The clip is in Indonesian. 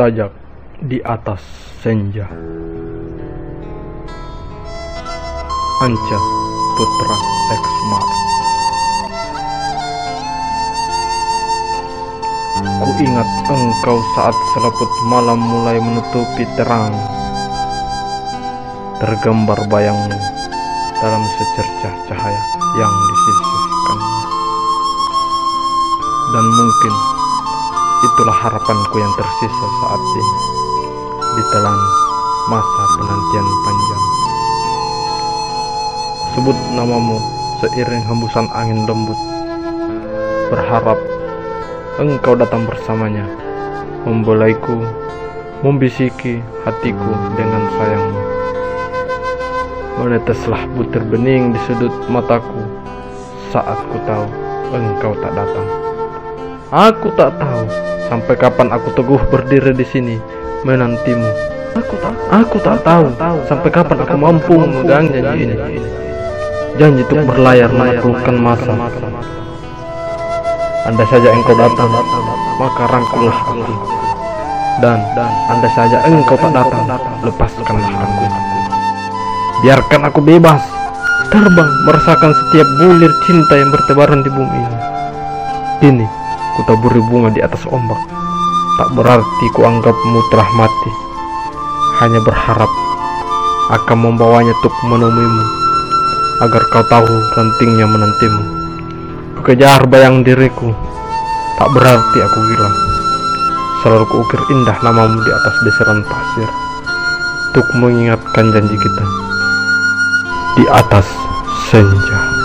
Sajak di atas senja. Anca Putra Eksmar Ku ingat engkau saat selaput malam mulai menutupi terang. Tergambar bayangmu dalam secercah cahaya yang disisihkan. Dan mungkin itulah harapanku yang tersisa saat ini Ditelan masa penantian panjang. Sebut namamu seiring hembusan angin lembut. Berharap engkau datang bersamanya Membelaiku, membisiki hatiku dengan sayangmu. Meneteslah butir bening di sudut mataku Saat ku tahu engkau tak datang Aku tak tahu sampai kapan aku teguh berdiri di sini menantimu. Aku tak, aku tak tahu sampai kapan aku mampu memegang janji ini. Janji untuk berlayar menaklukkan masa. Andai saja engkau datang, maka rangkullah aku. Dan andai saja engkau tak datang, lepaskanlah aku. Biarkan aku bebas, terbang merasakan setiap bulir cinta yang bertebaran di bumi ini. Kini, ku taburi bunga di atas ombak. Tak berarti ku anggapmu telah mati. Hanya berharap akan membawanya untuk menemuimu, agar kau tahu rantingnya menantimu. Ku kejar bayang diriku Tak berarti aku gila Selalu kuukir indah namamu di atas desiran pasir Untuk mengingatkan janji kita Di atas senja